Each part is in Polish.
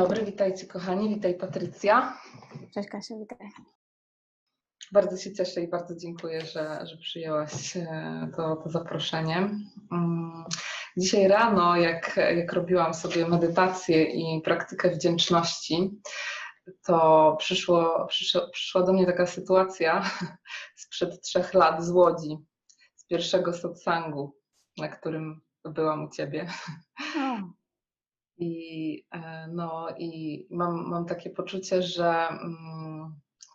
dobry, witajcie kochani, witaj Patrycja. Cześć Kasia, witaj. Bardzo się cieszę i bardzo dziękuję, że, że przyjęłaś e, to, to zaproszenie. Mm, dzisiaj rano, jak, jak robiłam sobie medytację i praktykę wdzięczności, to przyszło, przyszło, przyszła do mnie taka sytuacja sprzed trzech lat z Łodzi, z pierwszego satsangu, na którym byłam u Ciebie. I, e, no, i mam, mam takie poczucie, że, mm,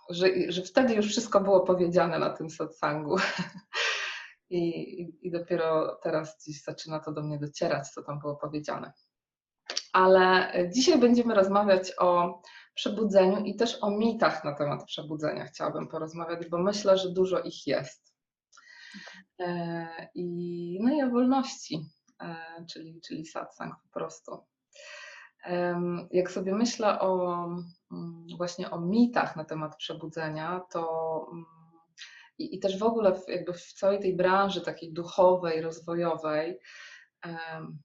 że, że wtedy już wszystko było powiedziane na tym satsangu. I, I dopiero teraz gdzieś zaczyna to do mnie docierać, co tam było powiedziane. Ale dzisiaj będziemy rozmawiać o przebudzeniu i też o mitach na temat przebudzenia chciałabym porozmawiać, bo myślę, że dużo ich jest. E, I, no i o wolności, e, czyli, czyli satsang po prostu. Jak sobie myślę o mm, właśnie o mitach na temat przebudzenia, to mm, i, i też w ogóle w, jakby w całej tej branży takiej duchowej, rozwojowej, um,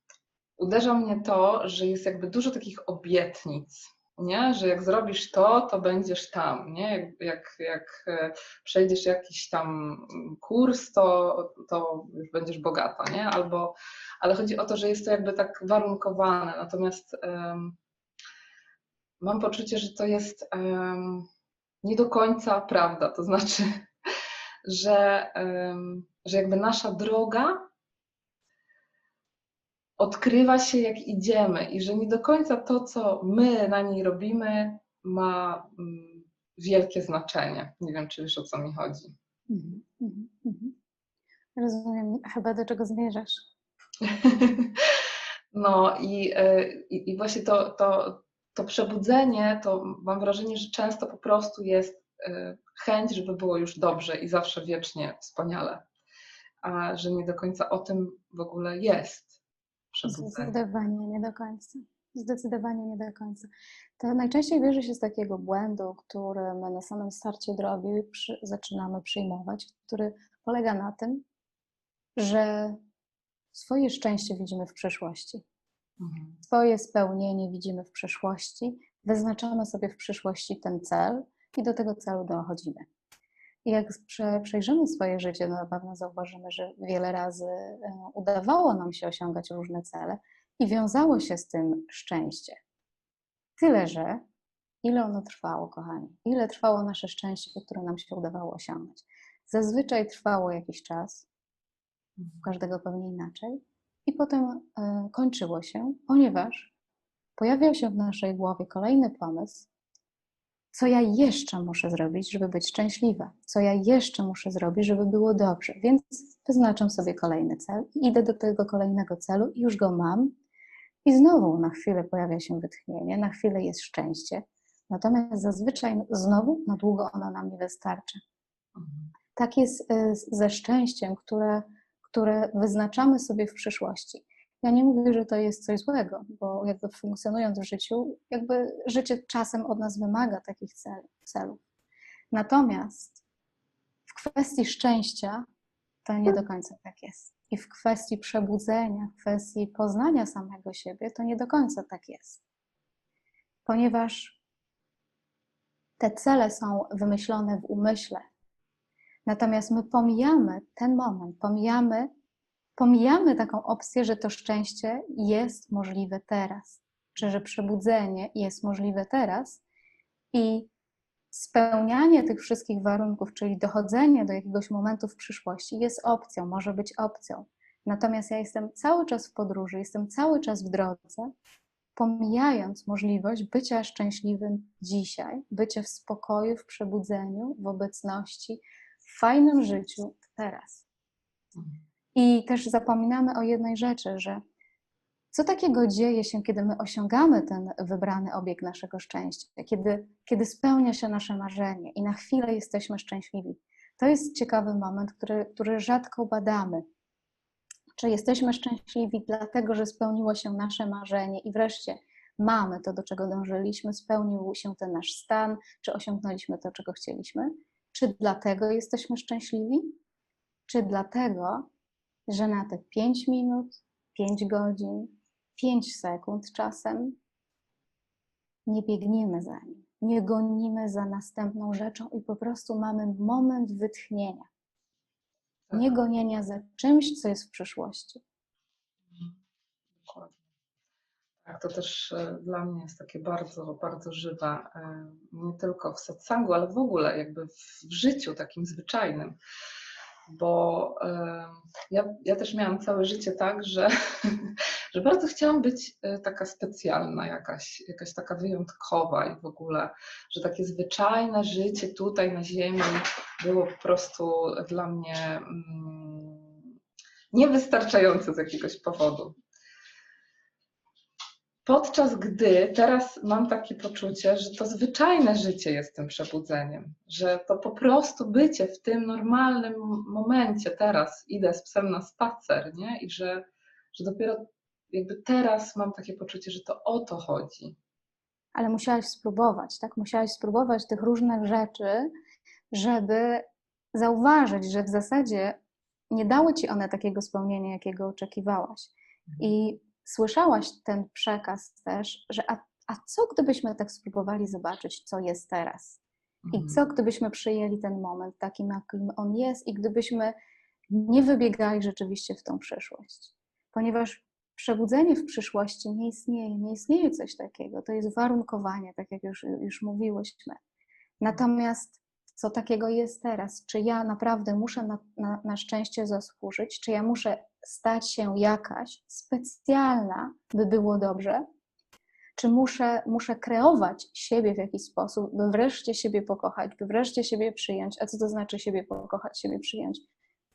uderza mnie to, że jest jakby dużo takich obietnic, nie? że jak zrobisz to, to będziesz tam, nie? Jak, jak, e, przejdziesz jakiś tam kurs, to, to już będziesz bogata, nie? Albo, ale chodzi o to, że jest to jakby tak warunkowane, natomiast um, mam poczucie, że to jest um, nie do końca prawda, to znaczy, że, um, że jakby nasza droga odkrywa się jak idziemy i że nie do końca to, co my na niej robimy, ma mm, wielkie znaczenie. Nie wiem, czy wiesz o co mi chodzi. Mm -hmm, Rozumiem, chyba do czego zmierzasz. no i, e, i, i, właśnie to, to, to przebudzenie, to mam wrażenie, że często po prostu jest e, chęć, żeby było już dobrze i zawsze wiecznie wspaniale, a że nie do końca o tym w ogóle jest Zdecydowanie nie do końca. Zdecydowanie nie do końca. To najczęściej bierze się z takiego błędu, który my na samym starcie drogi przy, zaczynamy przyjmować, który polega na tym, że swoje szczęście widzimy w przyszłości. Mhm. Swoje spełnienie widzimy w przyszłości, wyznaczamy sobie w przyszłości ten cel i do tego celu dochodzimy. Jak przejrzymy swoje życie, no na pewno zauważymy, że wiele razy e, udawało nam się osiągać różne cele i wiązało się z tym szczęście. Tyle, że ile ono trwało, kochani? Ile trwało nasze szczęście, które nam się udawało osiągnąć? Zazwyczaj trwało jakiś czas, u każdego pewnie inaczej, i potem e, kończyło się, ponieważ pojawiał się w naszej głowie kolejny pomysł, co ja jeszcze muszę zrobić, żeby być szczęśliwa, co ja jeszcze muszę zrobić, żeby było dobrze. Więc wyznaczam sobie kolejny cel, idę do tego kolejnego celu i już go mam. I znowu na chwilę pojawia się wytchnienie, na chwilę jest szczęście, natomiast zazwyczaj znowu na długo ono nam nie wystarczy. Tak jest e, ze szczęściem, które, które wyznaczamy sobie w przyszłości. Ja nie mówię, że to jest coś złego, bo jakby funkcjonując w życiu, jakby życie czasem od nas wymaga takich celów. Natomiast w kwestii szczęścia to nie do końca tak jest. I w kwestii przebudzenia, w kwestii poznania samego siebie, to nie do końca tak jest. Ponieważ te cele są wymyślone w umyśle. Natomiast my pomijamy ten moment, pomijamy pomijamy taką opcję, że to szczęście jest możliwe teraz, czy że przebudzenie jest możliwe teraz i spełnianie tych wszystkich warunków, czyli dochodzenie do jakiegoś momentu w przyszłości jest opcją, może być opcją. Natomiast ja jestem cały czas w podróży, jestem cały czas w drodze, pomijając możliwość bycia szczęśliwym dzisiaj, bycia w spokoju, w przebudzeniu, w obecności, w fajnym życiu teraz. I też zapominamy o jednej rzeczy, że co takiego dzieje się, kiedy my osiągamy ten wybrany obiekt naszego szczęścia, kiedy, kiedy spełnia się nasze marzenie i na chwilę jesteśmy szczęśliwi. To jest ciekawy moment, który, który rzadko badamy. Czy jesteśmy szczęśliwi dlatego, że spełniło się nasze marzenie i wreszcie mamy to, do czego dążyliśmy, spełnił się ten nasz stan, czy osiągnęliśmy to, czego chcieliśmy? Czy dlatego jesteśmy szczęśliwi? Czy dlatego, że na te 5 minut, 5 godzin, 5 sekund czasem nie biegniemy za nim, nie gonimy za następną rzeczą i po prostu mamy moment wytchnienia. Nie gonienia za czymś, co jest w przyszłości. Dokładnie. Tak, to też e, dla mnie jest takie bardzo, bardzo żywe, e, nie tylko w satsangu, ale w ogóle jakby w życiu takim zwyczajnym. Bo e, ja, ja też miałam całe życie tak, że, że bardzo chciałam być taka specjalna, jakaś, jakaś taka wyjątkowa i w ogóle, że takie zwyczajne życie tutaj na Ziemi było po prostu dla mnie mm, niewystarczające z jakiegoś powodu. Podczas gdy teraz mam takie poczucie, że to zwyczajne życie jest tym przebudzeniem, że to po prostu bycie w tym normalnym momencie, teraz idę z psem na spacer, nie? I że, że dopiero jakby teraz mam takie poczucie, że to o to chodzi. Ale musiałaś spróbować, tak? Musiałaś spróbować tych różnych rzeczy, żeby zauważyć, że w zasadzie nie dały ci one takiego spełnienia, jakiego oczekiwałaś. I słyszałaś ten przekaz też, że a, a co gdybyśmy tak spróbowali zobaczyć, co jest teraz? I mhm. co gdybyśmy przyjęli ten moment takim, jakim on jest, i gdybyśmy nie wybiegali rzeczywiście w tą przyszłość? Ponieważ przebudzenie w przyszłości nie istnieje, nie istnieje coś takiego. To jest warunkowanie, tak jak już, już mówiłyśmy. Natomiast co takiego jest teraz? Czy ja naprawdę muszę na, na, na szczęście zasłużyć? Czy ja muszę stać się jakaś specjalna, by było dobrze? Czy muszę, muszę kreować siebie w jakiś sposób, by wreszcie siebie pokochać, by wreszcie siebie przyjąć? A co to znaczy siebie pokochać, siebie przyjąć?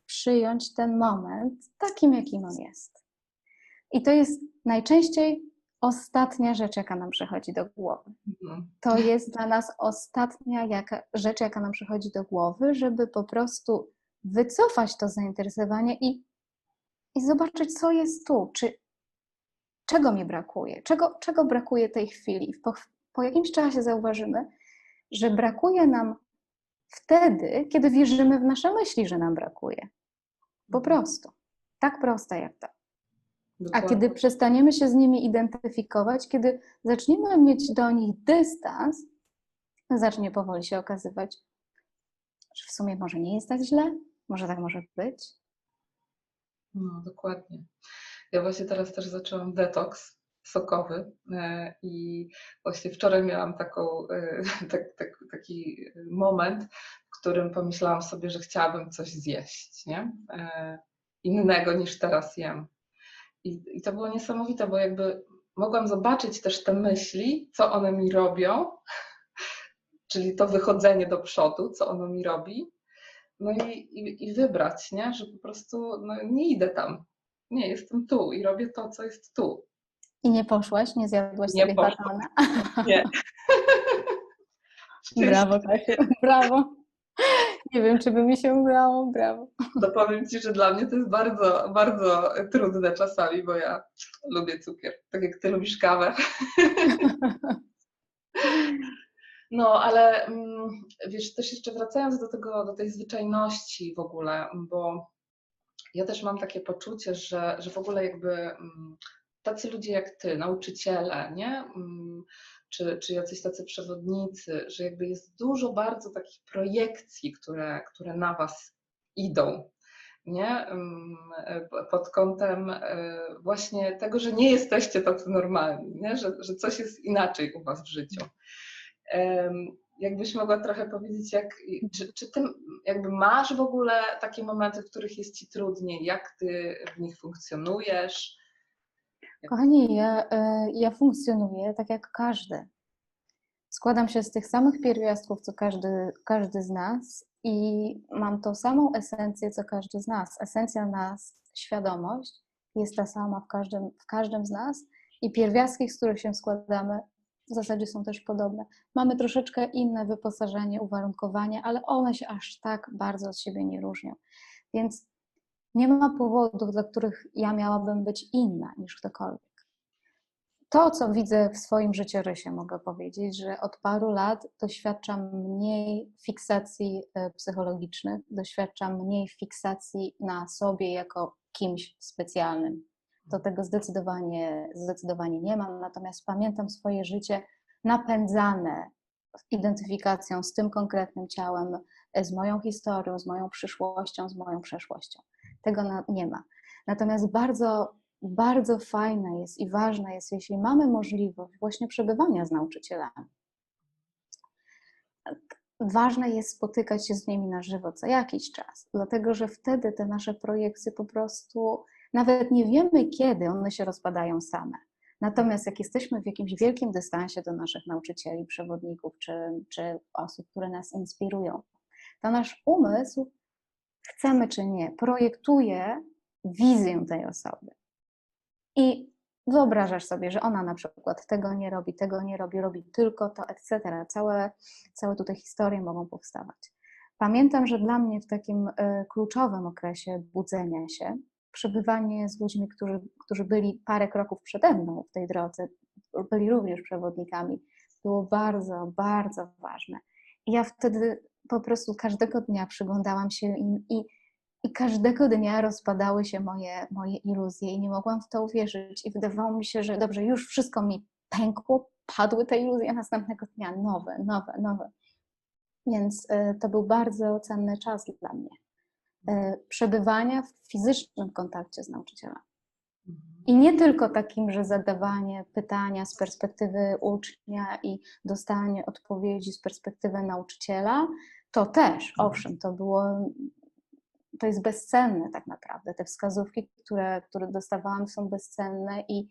Przyjąć ten moment takim, jakim on jest. I to jest najczęściej ostatnia rzecz, jaka nam przychodzi do głowy. Mhm. To jest dla nas ostatnia jaka, rzecz, jaka nam przychodzi do głowy, żeby po prostu wycofać to zainteresowanie i, i zobaczyć, co jest tu, czy czego mi brakuje, czego, czego brakuje tej chwili. Po, po jakimś czasie zauważymy, że brakuje nam wtedy, kiedy wierzymy w nasze myśli, że nam brakuje. Po mhm. prostu. Tak proste jak to. Dokładnie. A kiedy przestaniemy się z nimi identyfikować, kiedy zaczniemy mieć do nich dystans, zacznie powoli się okazywać, że w sumie może nie jest tak źle, może tak może być. No, dokładnie. Ja właśnie teraz też zaczęłam detoks sokowy e, i właśnie wczoraj miałam taką, e, tak, tak, taki moment, w którym pomyślałam sobie, że chciałabym coś zjeść, nie? E, innego niż teraz jem. I, I to było niesamowite, bo jakby mogłam zobaczyć też te myśli, co one mi robią, czyli to wychodzenie do przodu, co ono mi robi, no i, i, i wybrać, nie? że po prostu no, nie idę tam, nie, jestem tu i robię to, co jest tu. I nie poszłaś, nie zjadłaś nie sobie batona? Nie. Brawo, Kasia, brawo. Nie wiem, czy by mi się udało, brawo. To powiem Ci, że dla mnie to jest bardzo, bardzo trudne czasami, bo ja lubię cukier, tak jak Ty lubisz kawę. No, ale mm, wiesz, też jeszcze wracając do tego, do tej zwyczajności w ogóle, bo ja też mam takie poczucie, że, że w ogóle jakby mm, tacy ludzie jak ty, nauczyciele, nie? Czy, czy jacyś tacy przewodnicy, że jakby jest dużo bardzo takich projekcji, które, które na Was idą. Nie? Pod kątem e, właśnie tego, że nie jesteście tacy normalni, nie? Że, że coś jest inaczej u Was w życiu. Jakbyś mogła trochę powiedzieć, jak, czy, czy ty jakby masz w ogóle takie momenty, w których jest Ci trudniej, jak Ty w nich funkcjonujesz? Kochani, ja, e, ja funkcjonuję tak jak każdy. Składam się z tych samych pierwiastków, co każdy, każdy z nas i mam tą samą esencję, co każdy z nas. Esencja nas, świadomość jest ta sama w każdym, w każdym z nas i pierwiastki, z których się składamy, w zasadzie są też podobne. Mamy troszeczkę inne wyposażenie, uwarunkowanie, ale one się aż tak bardzo od siebie nie różnią. Więc nie ma powodów, dla których ja miałabym być inna niż ktokolwiek. To, co widzę w swoim życiorysie, mogę powiedzieć, że od paru lat doświadczam mniej fiksacji e, psychologicznych, doświadczam mniej fiksacji na sobie jako kimś specjalnym. Do tego zdecydowanie, zdecydowanie nie mam, natomiast pamiętam swoje życie napędzane identyfikacją z tym konkretnym ciałem, z moją historią, z moją przyszłością, z moją przeszłością. Tego nie ma. Natomiast bardzo, bardzo fajne jest i ważne jest, jeśli mamy możliwość właśnie przebywania z nauczycielami. Ważne jest spotykać się z nimi na żywo co jakiś czas, dlatego że wtedy te nasze projekcje po prostu nawet nie wiemy, kiedy one się rozpadają same. Natomiast jak jesteśmy w jakimś wielkim dystansie do naszych nauczycieli, przewodników czy, czy osób, które nas inspirują, to nasz umysł, chcemy czy nie, projektuje wizję tej osoby. I wyobrażasz sobie, że ona na przykład tego nie robi, tego nie robi, robi tylko to, etc. Całe, całe tutaj historie mogą powstawać. Pamiętam, że dla mnie w takim e, kluczowym okresie budzenia się, przebywanie z ludźmi, którzy, którzy byli parę kroków przede mną w tej drodze, byli również przewodnikami, było bardzo, bardzo ważne. I ja wtedy po prostu każdego dnia przyglądałam się im i, i każdego dnia rozpadały się moje, moje iluzje i nie mogłam w to uwierzyć. I wydawało mi się, że dobrze, już wszystko mi pękło, padły te iluzje, a następnego dnia nowe, nowe, nowe. Więc y, to był bardzo cenny czas dla mnie. Y, przebywania w fizycznym kontakcie z nauczycielem. I nie tylko takim, że zadawanie pytania z perspektywy ucznia i dostanie odpowiedzi z perspektywy nauczyciela, to też, mhm. owszem, to było, to jest bezcenne tak naprawdę. Te wskazówki, które, które dostawałam, są bezcenne i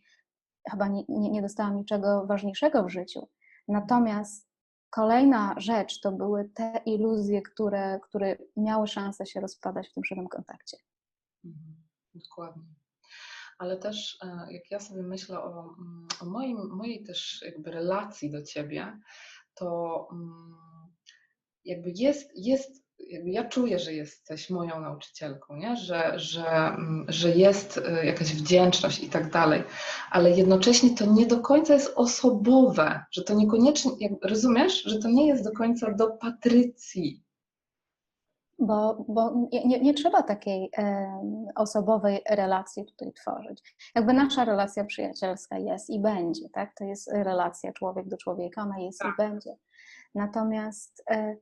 chyba nie, nie, dostałam niczego ważniejszego w życiu. Natomiast kolejna rzecz to były te iluzje, które, które miały szansę się rozpadać w tym żywym kontakcie. Mhm, dokładnie ale też e, jak ja sobie myślę o, mm, o moim, mojej też jakby relacji do ciebie, to mm, jakby jest, jest jakby ja czuję, że jesteś moją nauczycielką, nie? Że, że, mm, że jest e, jakaś wdzięczność i tak dalej, ale jednocześnie to nie do końca jest osobowe, że to niekoniecznie, rozumiesz, że to nie jest do końca do Patrycji, bo, bo nie, nie, trzeba takiej osobowej relacji tutaj tworzyć. Jakby nasza relacja przyjacielska jest i będzie, tak? To jest relacja człowiek do człowieka, ona jest tak. i będzie. Natomiast, e,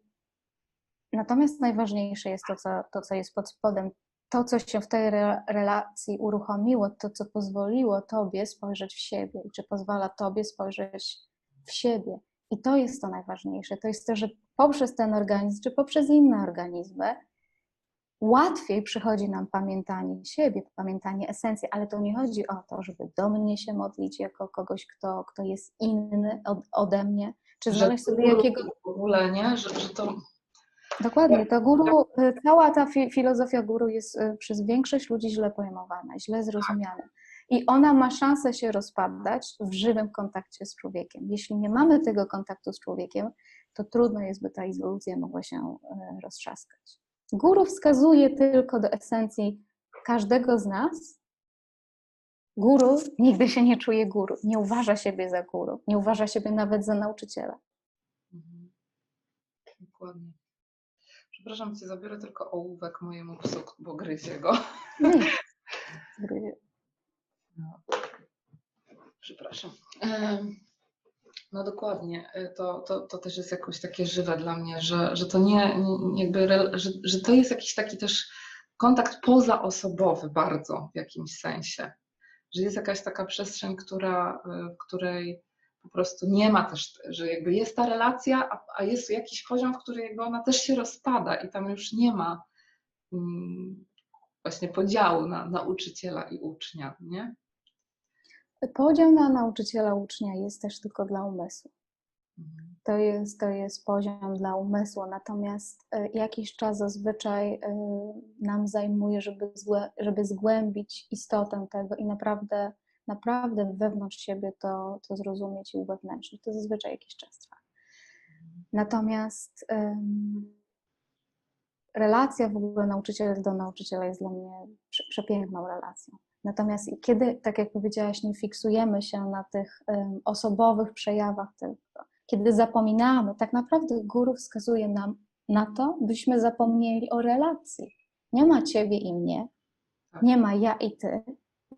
natomiast najważniejsze jest to co, to, co jest pod spodem, to, co się w tej re, relacji uruchomiło, to, co pozwoliło Tobie spojrzeć w siebie i czy pozwala Tobie spojrzeć w siebie. I to jest to najważniejsze. To jest to, że poprzez ten organizm, czy poprzez inne organizmy, łatwiej przychodzi nam pamiętanie siebie, pamiętanie esencji, ale to nie chodzi o to, żeby do mnie się modlić jako kogoś, kto, kto jest inny od, ode mnie, czy znaleźć sobie jakiego... W ogóle, nie? Że, że to... Dokładnie, to guru, cała ta fi filozofia guru jest y, przez większość ludzi źle pojmowana, źle zrozumiana. I ona ma szansę się rozpadać w żywym kontakcie z człowiekiem. Jeśli nie mamy tego kontaktu z człowiekiem, to trudno jest, by ta iluzja mogła się e, roztrzaskać. Guru wskazuje tylko do esencji każdego z nas. Guru nigdy się nie czuje guru, nie uważa siebie za guru, nie uważa siebie nawet za nauczyciela. Mhm. Dokładnie. Przepraszam cię, zabiorę tylko ołówek mojemu psu, bo gryzie go. Nie, gryzie. No. Przepraszam. No dokładnie, e, to, to, to też jest jakoś takie żywe dla mnie, że, że to nie, jakby, że, że to jest jakiś taki też kontakt pozaosobowy bardzo w jakimś sensie, że jest jakaś taka przestrzeń, która, e, w której po prostu nie ma też, że jakby jest ta relacja, a, a jest jakiś poziom, w którym jakby ona też się rozpada i tam już nie ma mm, właśnie podziału na nauczyciela i ucznia, nie? Podział na nauczyciela ucznia jest też tylko dla umysłu. Mhm. To jest, to jest poziom dla umysłu, natomiast e, jakiś czas zazwyczaj e, nam zajmuje, żeby, żeby zgłębić istotę tego i naprawdę, naprawdę wewnątrz siebie to, to zrozumieć i uwewnętrznić. To zazwyczaj jakiś czas trwa. Mhm. Natomiast um, relacja w ogóle nauczyciel do nauczyciela jest dla mnie przepiękną relacją. Natomiast kiedy, tak jak powiedziałaś, nie fiksujemy się na tych osobowych przejawach tylko, kiedy zapominamy, tak naprawdę guru wskazuje nam na to, byśmy zapomnieli o relacji. Nie ma ciebie i mnie, tak. nie ma ja i ty,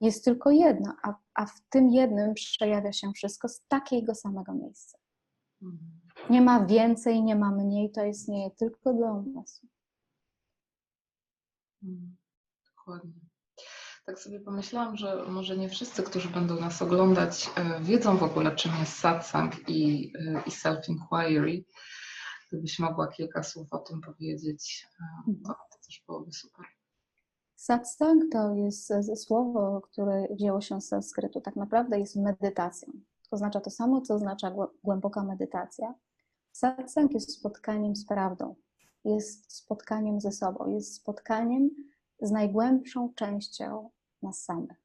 jest tylko jedno, a, a w tym jednym przejawia się wszystko z takiego samego miejsca. Mhm. Nie ma więcej, nie ma mniej, to istnieje tylko dla umysłu. Mhm. Dokładnie. Tak sobie pomyślałam, że może nie wszyscy, którzy będą nas oglądać, e, wiedzą w ogóle, czym jest satsang i, e, i self-inquiry. Gdybyś mogła kilka słów o tym powiedzieć, e, to, to też byłoby super. Satsang to jest słowo, które wzięło się z sanskrytu. Tak naprawdę jest medytacją. Oznacza to samo, co oznacza głęboka medytacja. Satsang jest spotkaniem z prawdą, jest spotkaniem ze sobą, jest spotkaniem z najgłębszą częścią nas samych.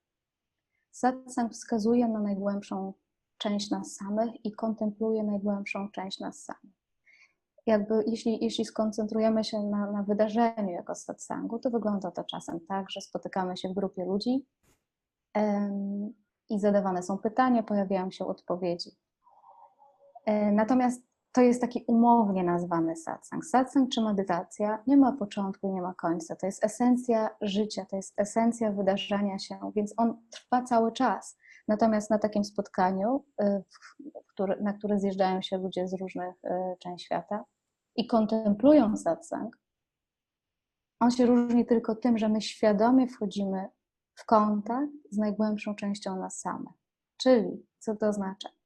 Satsang wskazuje na najgłębszą część nas samych i kontempluje najgłębszą część nas samych. Jakby, jeśli, jeśli skoncentrujemy się na, na wydarzeniu jako satsangu, to wygląda to czasem tak, że spotykamy się w grupie ludzi um, i zadawane są pytania, pojawiają się odpowiedzi. E, natomiast to jest taki umownie nazwany satsang. Satsang czy medytacja nie ma początku, nie ma końca. To jest esencja życia, to jest esencja wydarzenia się, więc on trwa cały czas. Natomiast na takim spotkaniu, y, na które zjeżdżają się ludzie z różnych y, części świata i kontemplują satsang, on się różni tylko tym, że my świadomie wchodzimy w kontakt z najgłębszą częścią nas samych. Czyli, co to oznacza?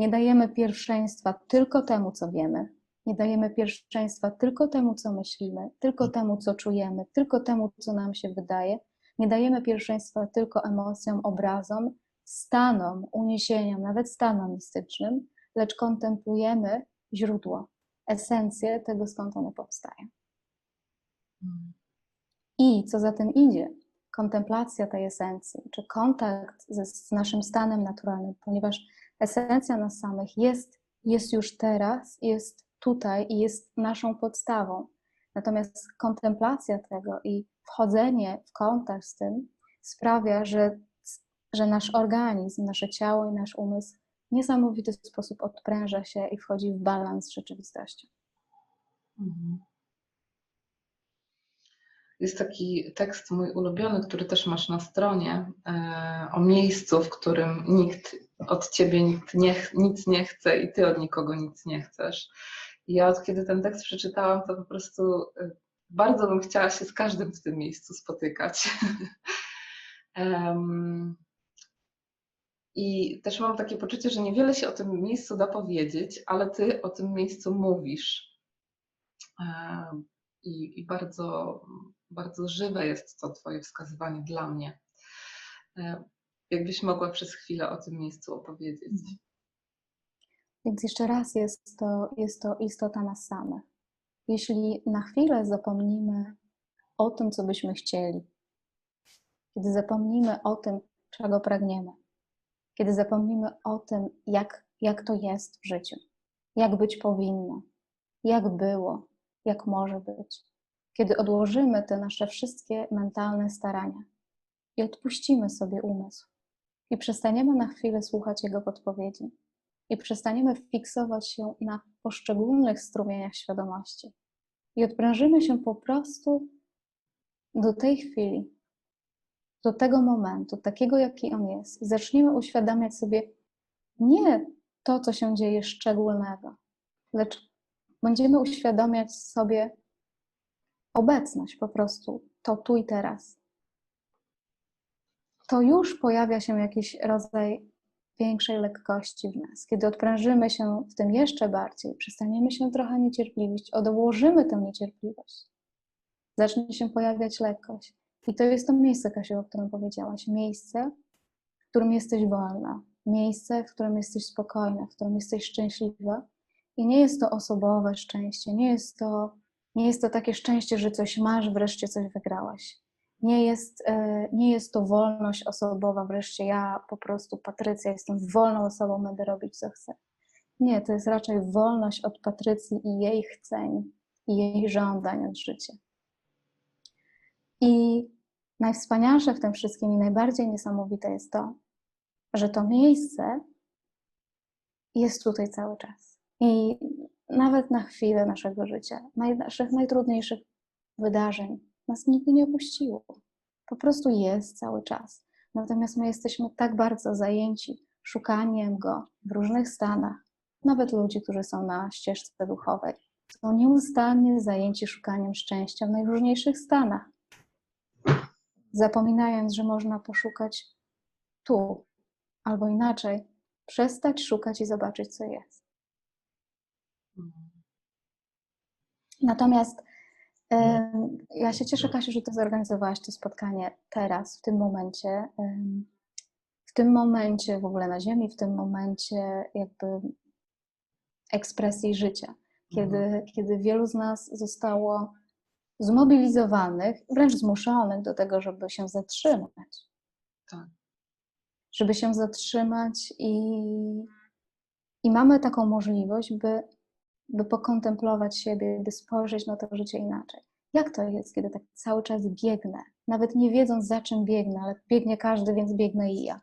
Nie dajemy pierwszeństwa tylko temu, co wiemy. Nie dajemy pierwszeństwa tylko temu, co myślimy, tylko temu, co czujemy, tylko temu, co nam się wydaje. Nie dajemy pierwszeństwa tylko emocjom, obrazom, stanom, uniesieniom, nawet stanom mistycznym, lecz kontemplujemy źródło, esencję tego, skąd one powstają. I co za tym idzie, kontemplacja tej esencji, czy kontakt z naszym stanem naturalnym, ponieważ esencja nas samych jest, jest już teraz, jest tutaj i jest naszą podstawą. Natomiast kontemplacja tego i wchodzenie w kontakt z tym sprawia, że, że nasz organizm, nasze ciało i nasz umysł w niesamowity sposób odpręża się i wchodzi w balans z rzeczywistością. Mhm. Jest taki tekst mój ulubiony, który też masz na stronie, e, o miejscu, w którym nikt od ciebie nikt nie, nic nie chce i ty od nikogo nic nie chcesz. I ja od kiedy ten tekst przeczytałam, to po prostu e, bardzo bym chciała się z każdym w tym miejscu spotykać. um, I też mam takie poczucie, że niewiele się o tym miejscu da powiedzieć, ale ty o tym miejscu mówisz. Um, i, i bardzo, bardzo żywe jest to Twoje wskazywanie dla mnie. E, jakbyś mogła przez chwilę o tym miejscu opowiedzieć. Mhm. Więc jeszcze raz jest to, jest to istota nas samych. Jeśli na chwilę zapomnimy o tym, co byśmy chcieli, kiedy zapomnimy o tym, czego pragniemy, kiedy zapomnimy o tym, jak, jak to jest w życiu, jak być powinno, jak było, jak może być. Kiedy odłożymy te nasze wszystkie mentalne starania i odpuścimy sobie umysł i przestaniemy na chwilę słuchać jego podpowiedzi i przestaniemy fiksować się na poszczególnych strumieniach świadomości i odprężymy się po prostu do tej chwili, do tego momentu, takiego jaki on jest, i zaczniemy uświadamiać sobie nie to, co się dzieje szczególnego, lecz będziemy uświadamiać sobie obecność po prostu, to tu i teraz. To już pojawia się jakiś rodzaj większej lekkości w nas. Kiedy odprężymy się w tym jeszcze bardziej, przestaniemy się trochę niecierpliwić, odłożymy tę niecierpliwość, zacznie się pojawiać lekkość. I to jest to miejsce, Kasiu, o którym powiedziałaś. Miejsce, w którym jesteś wolna. Miejsce, w którym jesteś spokojna, w którym jesteś szczęśliwa, i nie jest to osobowe szczęście, nie jest to, nie jest to takie szczęście, że coś masz, wreszcie coś wygrałaś. Nie jest, e, nie jest to wolność osobowa, wreszcie ja po prostu, Patrycja, jestem wolną osobą, będę robić co chcę. Nie, to jest raczej wolność od Patrycji i jej chceń, i jej żądań od życia. I najwspanialsze w tym wszystkim i najbardziej niesamowite jest to, że to miejsce jest tutaj cały czas. I nawet na chwilę naszego życia, naszych najtrudniejszych wydarzeń, nas nigdy nie opuściło. Po prostu jest cały czas. Natomiast my jesteśmy tak bardzo zajęci szukaniem go w różnych stanach, nawet ludzi, którzy są na ścieżce duchowej, są nieustannie zajęci szukaniem szczęścia w najróżniejszych stanach, zapominając, że można poszukać tu, albo inaczej, przestać szukać i zobaczyć, co jest. Natomiast ja się cieszę, Kasiu, że Ty zorganizowałaś to spotkanie teraz, w tym momencie. W tym momencie w ogóle na Ziemi, w tym momencie jakby ekspresji życia, kiedy, mhm. kiedy wielu z nas zostało zmobilizowanych, wręcz zmuszonych do tego, żeby się zatrzymać. Tak. Żeby się zatrzymać i, i mamy taką możliwość, by by pokontemplować siebie, by spojrzeć na to życie inaczej. Jak to jest, kiedy tak cały czas biegnę, nawet nie wiedząc za czym biegnę, ale biegnie każdy, więc biegnę i ja.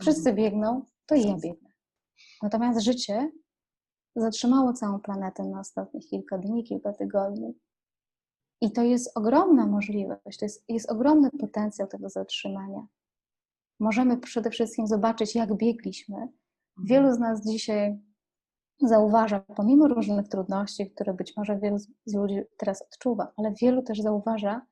Wszyscy mhm. biegną, to i ja biegnę. Natomiast życie zatrzymało całą planetę na ostatnich kilka dni, kilka tygodni. I to jest ogromna możliwość, to jest, jest ogromny potencjał tego zatrzymania. Możemy przede wszystkim zobaczyć, jak biegliśmy. Wielu z nas dzisiaj zauważa, pomimo różnych trudności, które być może wielu z ludzi teraz odczuwa, ale wielu też zauważa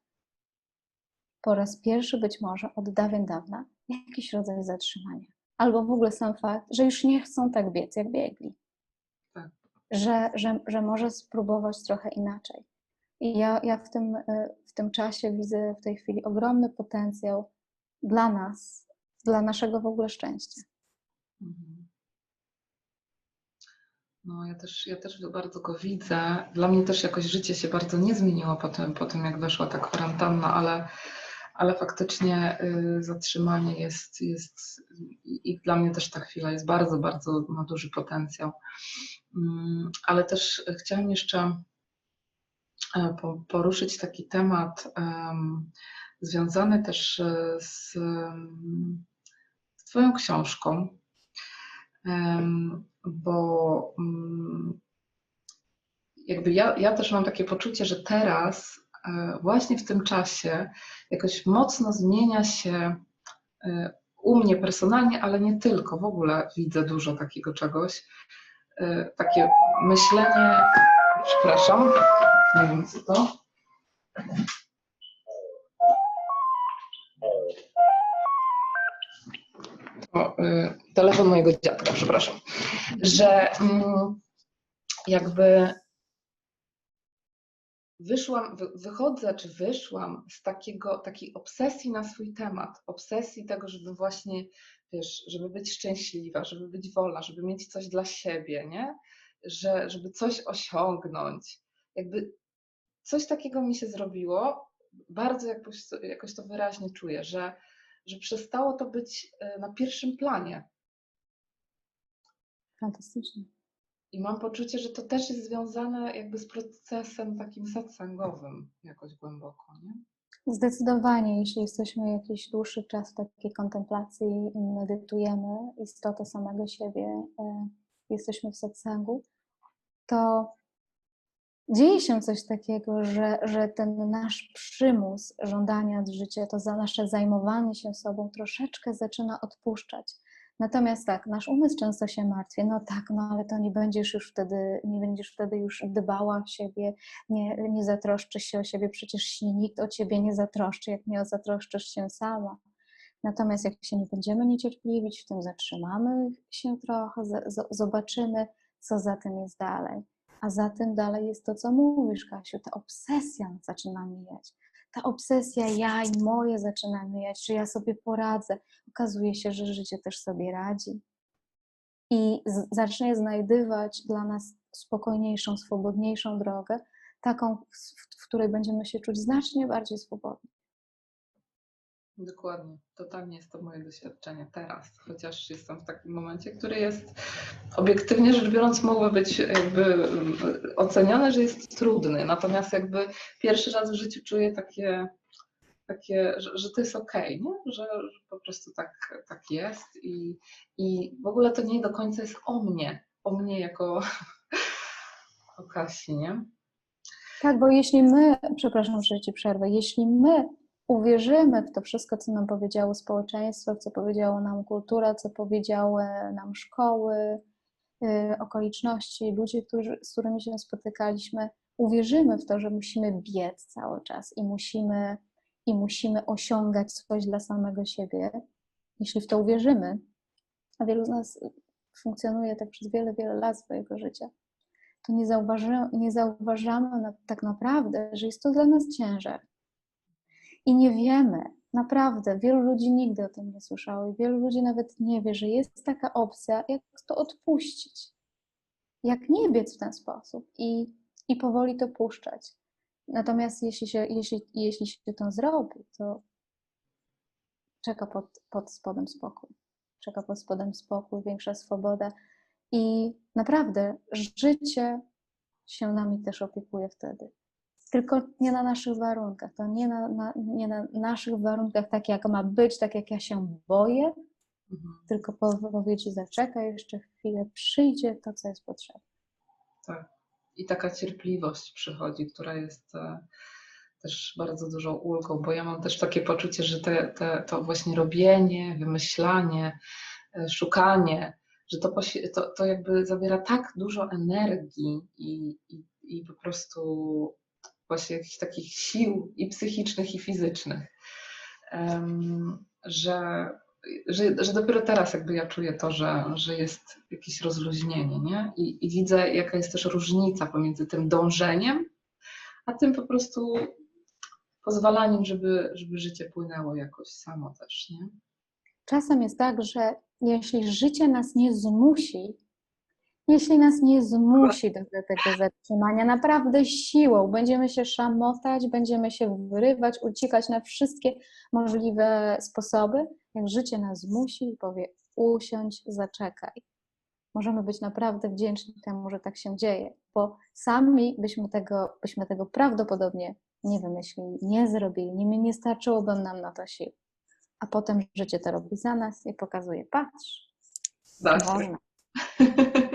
po raz pierwszy być może od dawien dawna jakiś rodzaj zatrzymania. Albo w ogóle sam fakt, że już nie chcą tak biec, jak biegli. Tak. Że, że, że może spróbować trochę inaczej. I ja, ja w, tym, e, w tym czasie widzę w tej chwili ogromny potencjał dla nas, dla naszego w ogóle szczęścia. Mhm. No, ja też, ja też bardzo go widzę. Dla mnie też jakoś życie się bardzo nie zmieniło po tym, po tym jak weszła ta kwarantanna, ale, ale faktycznie y, zatrzymanie jest, jest i, dla mnie też ta chwila jest bardzo, bardzo, ma duży potencjał. Mm, ale też chciałam jeszcze e, poruszyć taki temat um, związany też e, z, z Twoją książką bo mm, jakby ja, ja też mam takie poczucie, że teraz, e, właśnie w tym czasie, jakoś mocno zmienia się e, u mnie personalnie, ale nie tylko, w ogóle widzę dużo takiego czegoś. E, takie myślenie, przepraszam, nie wiem co to. O, y, telefon mojego dziadka, przepraszam, że mm, jakby wyszłam, wychodzę czy wyszłam z takiego, takiej obsesji na swój temat, obsesji tego, żeby właśnie, wiesz, żeby być szczęśliwa, żeby być wolna, żeby mieć coś dla siebie, nie? Że, żeby coś osiągnąć. Jakby coś takiego mi się zrobiło, bardzo jakoś, jakoś to wyraźnie czuję, że że przestało to być e, na pierwszym planie. Fantastycznie. I mam poczucie, że to też jest związane jakby z procesem takim satsangowym jakoś głęboko, nie? Zdecydowanie, jeśli jesteśmy jakiś dłuższy czas w takiej kontemplacji i medytujemy istotę samego siebie, e, jesteśmy w satsangu, to dzieje się coś takiego, że, że ten nasz przymus żądania życia, to za nasze zajmowanie się sobą troszeczkę zaczyna odpuszczać. Natomiast tak, nasz umysł często się martwi, no tak, no ale to nie będziesz już wtedy, nie będziesz wtedy już dbała o siebie, nie, nie zatroszczysz się o siebie, przecież się nikt o ciebie nie zatroszczy, jak nie zatroszczysz się sama. Natomiast jak się nie będziemy niecierpliwić, w tym zatrzymamy się trochę, zobaczymy, co za tym jest dalej. A za tym dalej jest to, co mówisz, Kasiu, ta obsesja zaczyna mijać. Ta obsesja ja i moje zaczyna mijać, że ja sobie poradzę. Okazuje się, że życie też sobie radzi. I zacznie znajdywać dla nas spokojniejszą, swobodniejszą drogę, taką, w której będziemy się czuć znacznie bardziej swobodni. Dokładnie, totalnie jest to moje doświadczenie teraz, chociaż jestem w takim momencie, który jest obiektywnie rzecz biorąc mogły być jakby mm, oceniane, że jest trudny, natomiast jakby pierwszy raz w życiu czuję takie, takie że, że to jest okej, okay, Że, że, po prostu tak, tak jest i, i w ogóle to nie do końca jest o mnie, o mnie jako o Kasi, nie? Tak, bo jeśli my, przepraszam, że Ci przerwę, jeśli my uwierzymy w to wszystko, co nam powiedziało społeczeństwo, co powiedziało nam kultura, co powiedziały nam szkoły, y, okoliczności, ludzie, którzy, z którymi się spotykaliśmy, uwierzymy w to, że musimy biec cały czas i musimy, i musimy osiągać coś dla samego siebie, jeśli w to uwierzymy, a wielu z nas funkcjonuje tak przez wiele, wiele lat swojego życia, to nie, zauważy, nie zauważamy na, tak naprawdę, że jest to dla nas ciężar. I nie wiemy, naprawdę, wielu ludzi nigdy o tym nie słyszało i wielu ludzi nawet nie wie, że jest taka opcja, jak to odpuścić. Jak nie biec w ten sposób i, i powoli to puszczać. Natomiast jeśli się, jeśli, jeśli się to zrobi, to czeka pod, pod spodem spokój. Czeka pod spodem spokój, większa swoboda i naprawdę życie się nami też opiekuje wtedy. Tylko nie na naszych warunkach. To nie na, na, nie na naszych warunkach, tak jak ma być, tak jak ja się boję, mhm. tylko powiedzieć, zaczekaj jeszcze chwilę, przyjdzie to, co jest potrzebne. Tak. I taka cierpliwość przychodzi, która jest e, też bardzo dużą ulgą, bo ja mam też takie poczucie, że te, te, to właśnie robienie, wymyślanie, e, szukanie, że to, to, to jakby zabiera tak dużo energii i, i, i po prostu właśnie jakichś takich sił i psychicznych, i fizycznych, że, że, że dopiero teraz jakby ja czuję to, że, że jest jakieś rozluźnienie, nie? I, I widzę, jaka jest też różnica pomiędzy tym dążeniem, a tym po prostu pozwalaniem, żeby, żeby życie płynęło jakoś samo też, nie? Czasem jest tak, że jeśli życie nas nie zmusi, jeśli nas nie zmusi do, tego zatrzymania, naprawdę siłą, będziemy się szamotać, będziemy się wyrywać, uciekać na wszystkie możliwe sposoby, jak życie nas zmusi i powie usiądź, zaczekaj. Możemy być naprawdę wdzięczni temu, że tak się dzieje, bo sami byśmy tego, byśmy tego prawdopodobnie nie wymyślili, nie zrobili, nie, nie starczyłoby nam na to sił a potem życie to robi za nas i pokazuje, patrz, tak. można.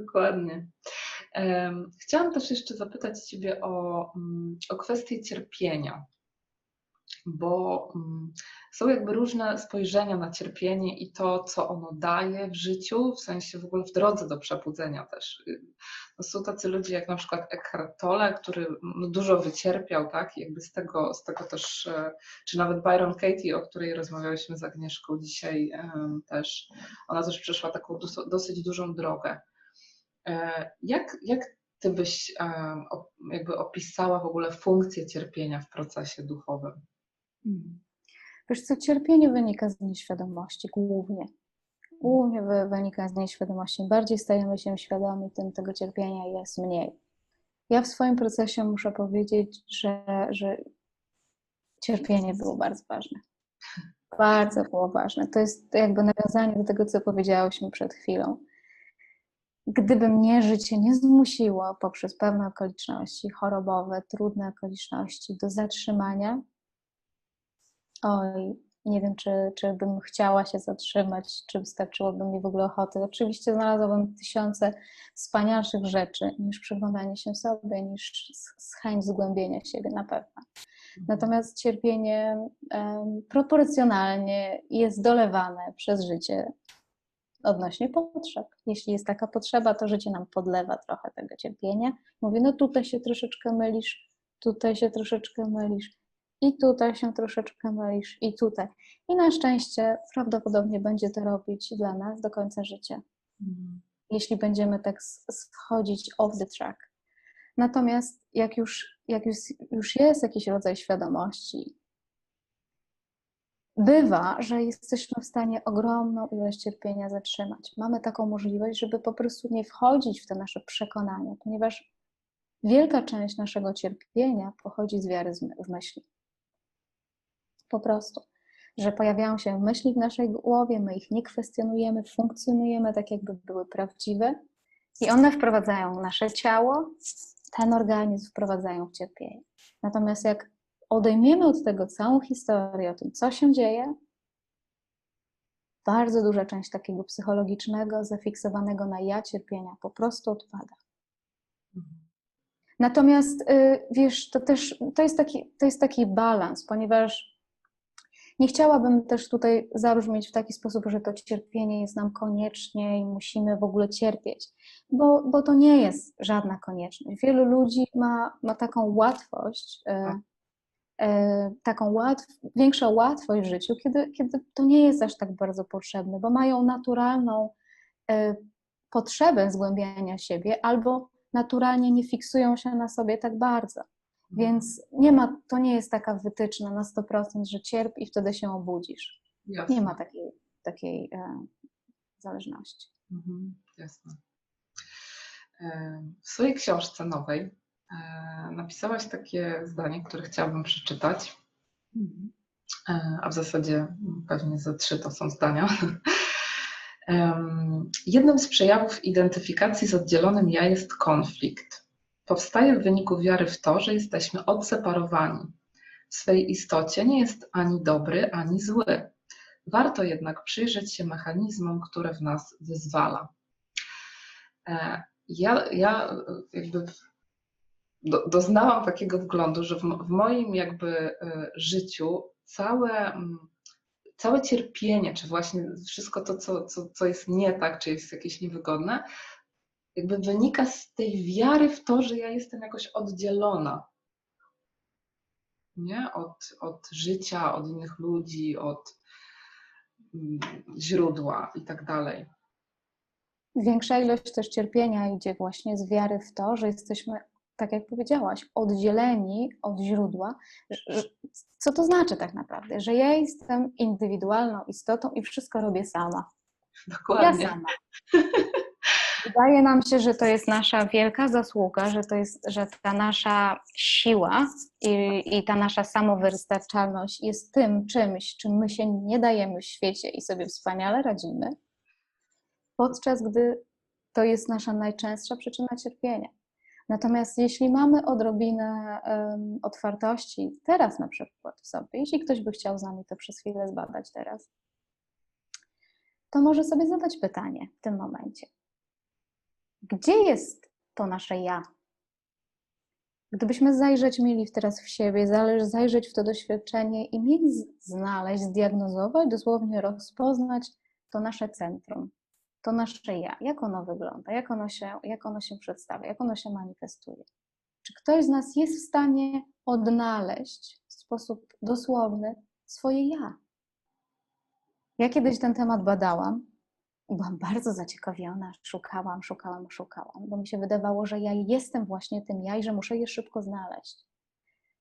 Dokładnie. Chciałam też jeszcze zapytać Ciebie o, mm, o kwestię cierpienia bo mm, są jakby różne spojrzenia na cierpienie i to, co ono daje w życiu, w sensie w ogóle w drodze do przebudzenia też. No są tacy ludzie jak na przykład Eckhart Tolle, który no dużo wycierpiał, tak, jakby z tego, z tego też, e, czy nawet Byron Katie, o której rozmawiałyśmy z Agnieszką dzisiaj też, ona też przeszła taką dosyć dużą drogę. E, jak, jak ty byś jakby opisała w ogóle funkcję cierpienia w procesie duchowym? Hmm. Wiesz co, cierpienie wynika z nieświadomości głównie. Głównie wynika z nieświadomości. Im bardziej stajemy się świadomi, tym tego cierpienia jest mniej. Ja w swoim procesie muszę powiedzieć, że, że cierpienie było bardzo ważne. Bardzo było ważne. To jest jakby nawiązanie do tego, co powiedziałyśmy przed chwilą. Gdyby mnie życie nie zmusiło poprzez pewne okoliczności chorobowe, trudne okoliczności do zatrzymania, Oj, nie wiem, czy, czy bym chciała się zatrzymać, czy wystarczyłoby mi w ogóle ochoty. Oczywiście znalazłabym tysiące wspanialszych rzeczy niż przyglądanie się sobie, niż chęć zgłębienia siebie na pewno. Mhm. Natomiast cierpienie um, proporcjonalnie jest dolewane przez życie odnośnie potrzeb. Jeśli jest taka potrzeba, to życie nam podlewa trochę tego cierpienia. Mówi, no tutaj się troszeczkę mylisz, tutaj się troszeczkę mylisz i tutaj się troszeczkę mylisz, i tutaj. I na szczęście prawdopodobnie będzie to robić dla nas do końca życia. Mhm. Jeśli będziemy tak schodzić off the track. Natomiast jak już, jak już, już jest jakiś rodzaj świadomości, bywa, że jesteśmy w stanie ogromną ilość cierpienia zatrzymać. Mamy taką możliwość, żeby po prostu nie wchodzić w te nasze przekonania, ponieważ wielka część naszego cierpienia pochodzi z wiary w myśli po prostu. Że pojawiają się myśli w naszej głowie, my ich nie kwestionujemy, funkcjonujemy tak, jakby były prawdziwe i one wprowadzają nasze ciało, ten organizm wprowadzają w cierpienie. Natomiast jak odejmiemy od tego całą historię o tym, co się dzieje, bardzo duża część takiego psychologicznego, zafiksowanego na ja cierpienia po prostu odpada. Natomiast y, wiesz, to też to jest taki, to jest taki balans, ponieważ Nie chciałabym też tutaj zabrzmieć w taki sposób, że to cierpienie jest nam koniecznie i musimy w ogóle cierpieć, bo, bo to nie jest żadna konieczność. Wielu ludzi ma, ma taką łatwość, e, Tak. Taką łatw, większą łatwość w życiu, kiedy, kiedy to nie jest aż tak bardzo potrzebne, bo mają naturalną e, potrzebę zgłębiania siebie albo naturalnie nie fiksują się na sobie tak bardzo. Więc nie ma, to nie jest taka wytyczna na 100%, że cierp i wtedy się obudzisz. Jasne. Nie ma takiej, takiej e, zależności. Mhm, jasne. E, W swojej książce nowej e, napisałaś takie zdanie, które chciałabym przeczytać, e, a w zasadzie pewnie ze trzy to są zdania. Jednym z przejawów identyfikacji z oddzielonym ja jest konflikt. Powstaje w wyniku wiary w to, że jesteśmy odseparowani. W swej istocie nie jest ani dobry, ani zły. Warto jednak przyjrzeć się mechanizmom, które w nas wyzwala. E, Ja, ja e, jakby do, doznałam takiego wglądu, że w, w moim jakby e, życiu całe, mm, całe cierpienie, czy właśnie wszystko to, co, co, co jest nie tak, czy jest jakieś niewygodne, jakby wynika z tej wiary w to, że ja jestem jakoś oddzielona. Nie? Od, od życia, od innych ludzi, od mm, źródła i tak dalej. Większa ilość też cierpienia idzie właśnie z wiary w to, że jesteśmy, tak jak powiedziałaś, oddzieleni od źródła. Co to znaczy tak naprawdę? Że ja jestem indywidualną istotą i wszystko robię sama. Ja Dokładnie. sama. Wydaje nam się, że to jest nasza wielka zasługa, że to jest, że ta nasza siła i, i ta nasza samowystarczalność jest tym czymś, czym my się nie dajemy w świecie i sobie wspaniale radzimy, podczas gdy to jest nasza najczęstsza przyczyna cierpienia. Natomiast jeśli mamy odrobinę em, otwartości, teraz na przykład w sobie, jeśli ktoś by chciał z nami to przez chwilę zbadać teraz, to może sobie zadać pytanie w tym momencie. Gdzie jest to nasze ja? Gdybyśmy zajrzeć mieli teraz w siebie, zajrzeć w to doświadczenie i mieli znaleźć, zdiagnozować, dosłownie rozpoznać to nasze centrum, to nasze ja, jak ono wygląda, jak ono się, jak ono się przedstawia, jak ono się manifestuje. Czy ktoś z nas jest w stanie odnaleźć w sposób dosłowny swoje ja? Ja kiedyś ten temat badałam i byłam bardzo zaciekawiona. Szukałam, szukałam, szukałam, bo mi się wydawało, że ja jestem właśnie tym ja i że muszę je szybko znaleźć.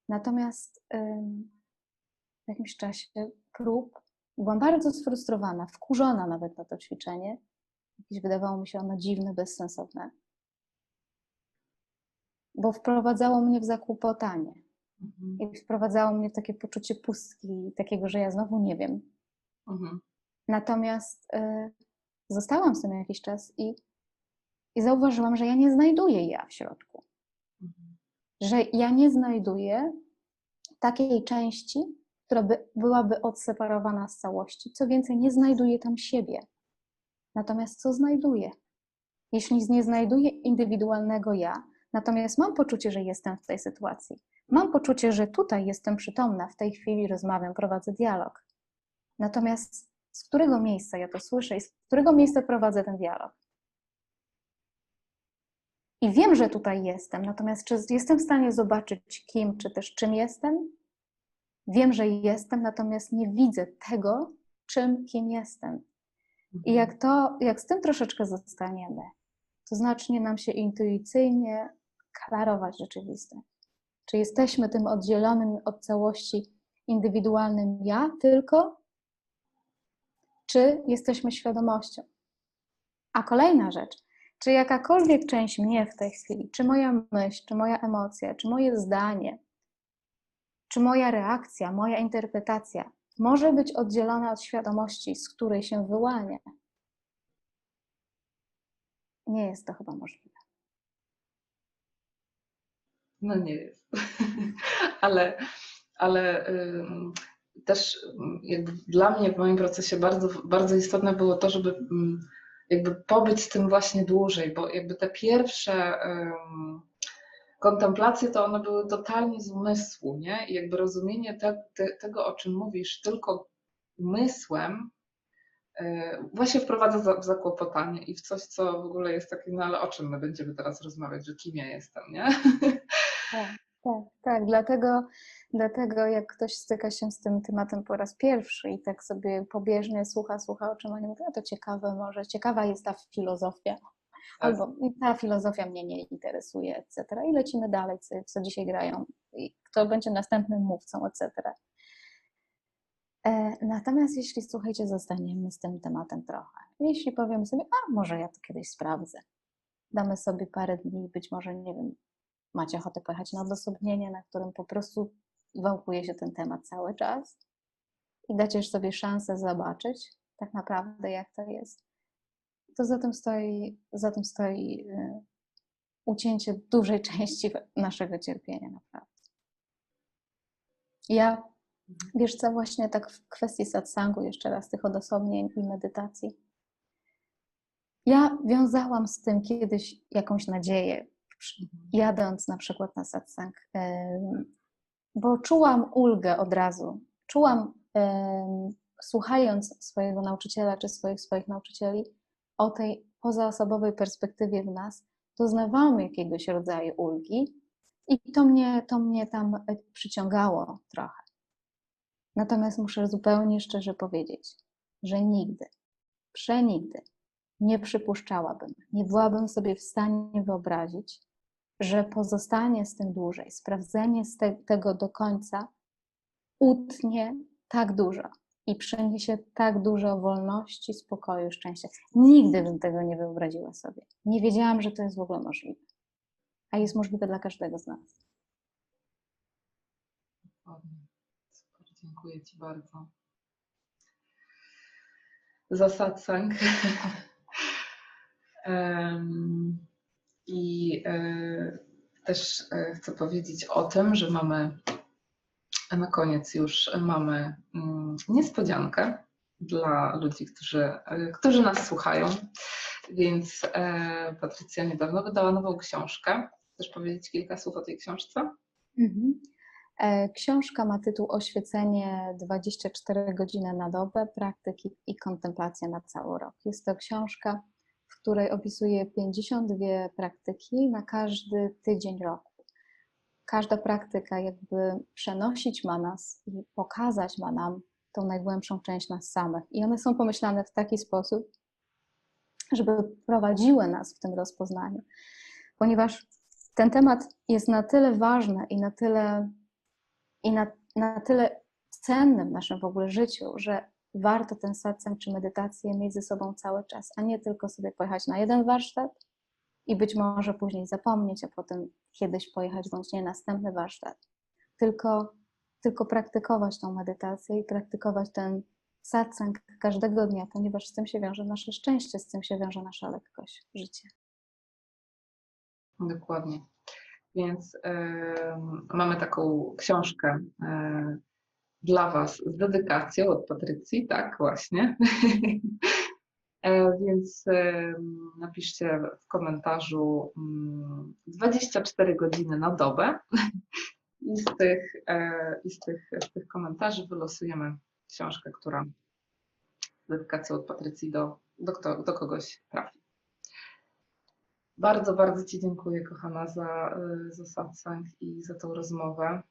Natomiast ym, w jakimś czasie prób byłam bardzo sfrustrowana, wkurzona nawet na to ćwiczenie. Jakieś wydawało mi się ono dziwne, bezsensowne, bo wprowadzało mnie w zakłopotanie Mhm. i wprowadzało mnie w takie poczucie pustki, takiego, że ja znowu nie wiem. Mhm. Natomiast y, zostałam z tym jakiś czas i, i zauważyłam, że ja nie znajduję ja w środku. Mhm. Że ja nie znajduję takiej części, która by, byłaby odseparowana z całości. Co więcej, nie znajduję tam siebie. Natomiast co znajduję? Jeśli nie znajduję indywidualnego ja, natomiast mam poczucie, że jestem w tej sytuacji, mam poczucie, że tutaj jestem przytomna, w tej chwili rozmawiam, prowadzę dialog. Natomiast z którego miejsca ja to słyszę i z którego miejsca prowadzę ten dialog? I wiem, że tutaj jestem, natomiast czy jestem w stanie zobaczyć, kim, czy też czym jestem? Wiem, że jestem, natomiast nie widzę tego, czym, kim jestem. I jak, to, jak z tym troszeczkę zostaniemy, to zacznie nam się intuicyjnie klarować rzeczywistość. Czy jesteśmy tym oddzielonym od całości indywidualnym ja tylko, czy jesteśmy świadomością? A kolejna rzecz, czy jakakolwiek część mnie w tej chwili, czy moja myśl, czy moja emocja, czy moje zdanie, czy moja reakcja, moja interpretacja może być oddzielona od świadomości, z której się wyłania? Nie jest to chyba możliwe. No nie jest. ale ale ym, też jakby dla mnie w moim procesie bardzo, bardzo istotne było to, żeby ym, jakby pobyć z tym właśnie dłużej, bo jakby te pierwsze ym, kontemplacje to one były totalnie z umysłu, nie? I jakby rozumienie te, te, tego, o czym mówisz, tylko umysłem e, właśnie wprowadza w zakłopotanie i w coś, co w ogóle jest takie, no ale o czym my będziemy teraz rozmawiać, że kim ja jestem, nie? Tak, tak, tak. Dlatego, dlatego jak ktoś styka się z tym tematem po raz pierwszy i tak sobie pobieżnie słucha, słucha, o czym oni mówią, to ciekawe może, ciekawa jest ta filozofia, tak. Albo ta filozofia mnie nie interesuje, etc. I lecimy dalej, co, co dzisiaj grają, kto będzie następnym mówcą, etc. E, natomiast jeśli, słuchajcie, zostaniemy z tym tematem trochę, jeśli powiemy sobie, a może ja to kiedyś sprawdzę, damy sobie parę dni, być może, nie wiem, macie ochotę pojechać na odosobnienie, na którym po prostu wałkuje się ten temat cały czas i dacie sobie szansę zobaczyć tak naprawdę, jak to jest, to za tym stoi, za tym stoi y, ucięcie dużej części naszego cierpienia, naprawdę. Ja, wiesz co, właśnie tak w kwestii satsangu, jeszcze raz tych odosobnień i medytacji, ja wiązałam z tym kiedyś jakąś nadzieję, jadąc na przykład na satsang, bo czułam ulgę od razu. Czułam, słuchając swojego nauczyciela czy swoich swoich nauczycieli, o tej pozaosobowej perspektywie w nas, doznawałam jakiegoś rodzaju ulgi i to mnie, to mnie tam e, przyciągało trochę. Natomiast muszę zupełnie szczerze powiedzieć, że nigdy, przenigdy nie przypuszczałabym, nie byłabym sobie w stanie wyobrazić, że pozostanie z tym dłużej, sprawdzenie tego do końca utnie tak dużo i przyniesie tak dużo wolności, spokoju, szczęścia. Nigdy bym tego nie wyobraziła sobie. Nie wiedziałam, że to jest w ogóle możliwe. A jest możliwe dla każdego z nas. Super, dziękuję Ci bardzo za satsang. I e, też e, chcę powiedzieć o tym, że mamy na koniec już mamy mm, niespodziankę dla ludzi, którzy, e, którzy nas słuchają. Więc Patrycja niedawno wydała nową książkę. Chcesz powiedzieć kilka słów o tej książce? Mhm. Książka ma tytuł Oświecenie 24 godziny na dobę, praktyki i kontemplacja na cały rok. Jest to książka w której opisuje 52 praktyki na każdy tydzień roku. Każda praktyka jakby przenosić ma nas i pokazać ma nam tą najgłębszą część nas samych. I one są pomyślane w taki sposób, żeby prowadziły nas w tym rozpoznaniu. Ponieważ ten temat jest na tyle ważny i na tyle, i na, na tyle cenny w naszym w ogóle życiu, że warto ten satsang czy medytację mieć ze sobą cały czas, a nie tylko sobie pojechać na jeden warsztat i być może później zapomnieć, a potem kiedyś pojechać bądź nie następny warsztat. Tylko, tylko praktykować tą medytację i praktykować ten satsang każdego dnia, ponieważ z tym się wiąże nasze szczęście, z tym się wiąże nasza lekkość życia. Dokładnie. Więc yy, mamy taką książkę yy, dla Was z dedykacją od Patrycji, tak, właśnie. E, więc napiszcie w komentarzu 24 mm, godziny na dobę i z tych, e, i z tych, z tych komentarzy wylosujemy książkę, która dedykacją od Patrycji do, do, do kogoś trafi. Bardzo, bardzo Ci dziękuję, kochana, za, e, za satsang i za tą rozmowę.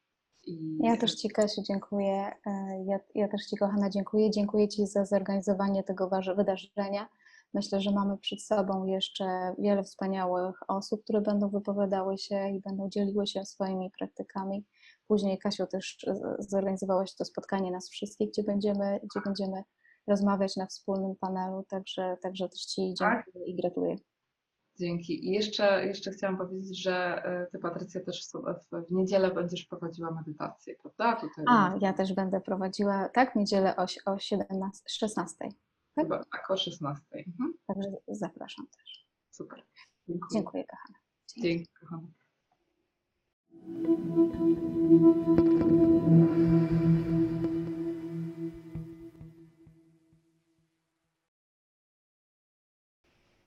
I... Ja też Ci, Kasiu, dziękuję. E, ja, ja też Ci, kochana, dziękuję. Dziękuję Ci za zorganizowanie tego wydarzenia. Myślę, że mamy przed sobą jeszcze wiele wspaniałych osób, które będą wypowiadały się i będą dzieliły się swoimi praktykami. Później, Kasiu, też zorganizowałaś to spotkanie nas wszystkich, gdzie będziemy, gdzie będziemy rozmawiać na wspólnym panelu, także, także też Ci dziękuję tak? i gratuluję. Dzięki. I jeszcze, jeszcze chciałam powiedzieć, że e, Ty, Patrycja, też w, w niedzielę będziesz prowadziła medytację, prawda? Tutaj A, ja też będę prowadziła, tak, w niedzielę o, o 17, 16. Tak? Chyba, tak, o 16. Mhm. Także zapraszam też. Super. Dziękuję, Dziękuję kochana. Dzięki, Dzięki kochana.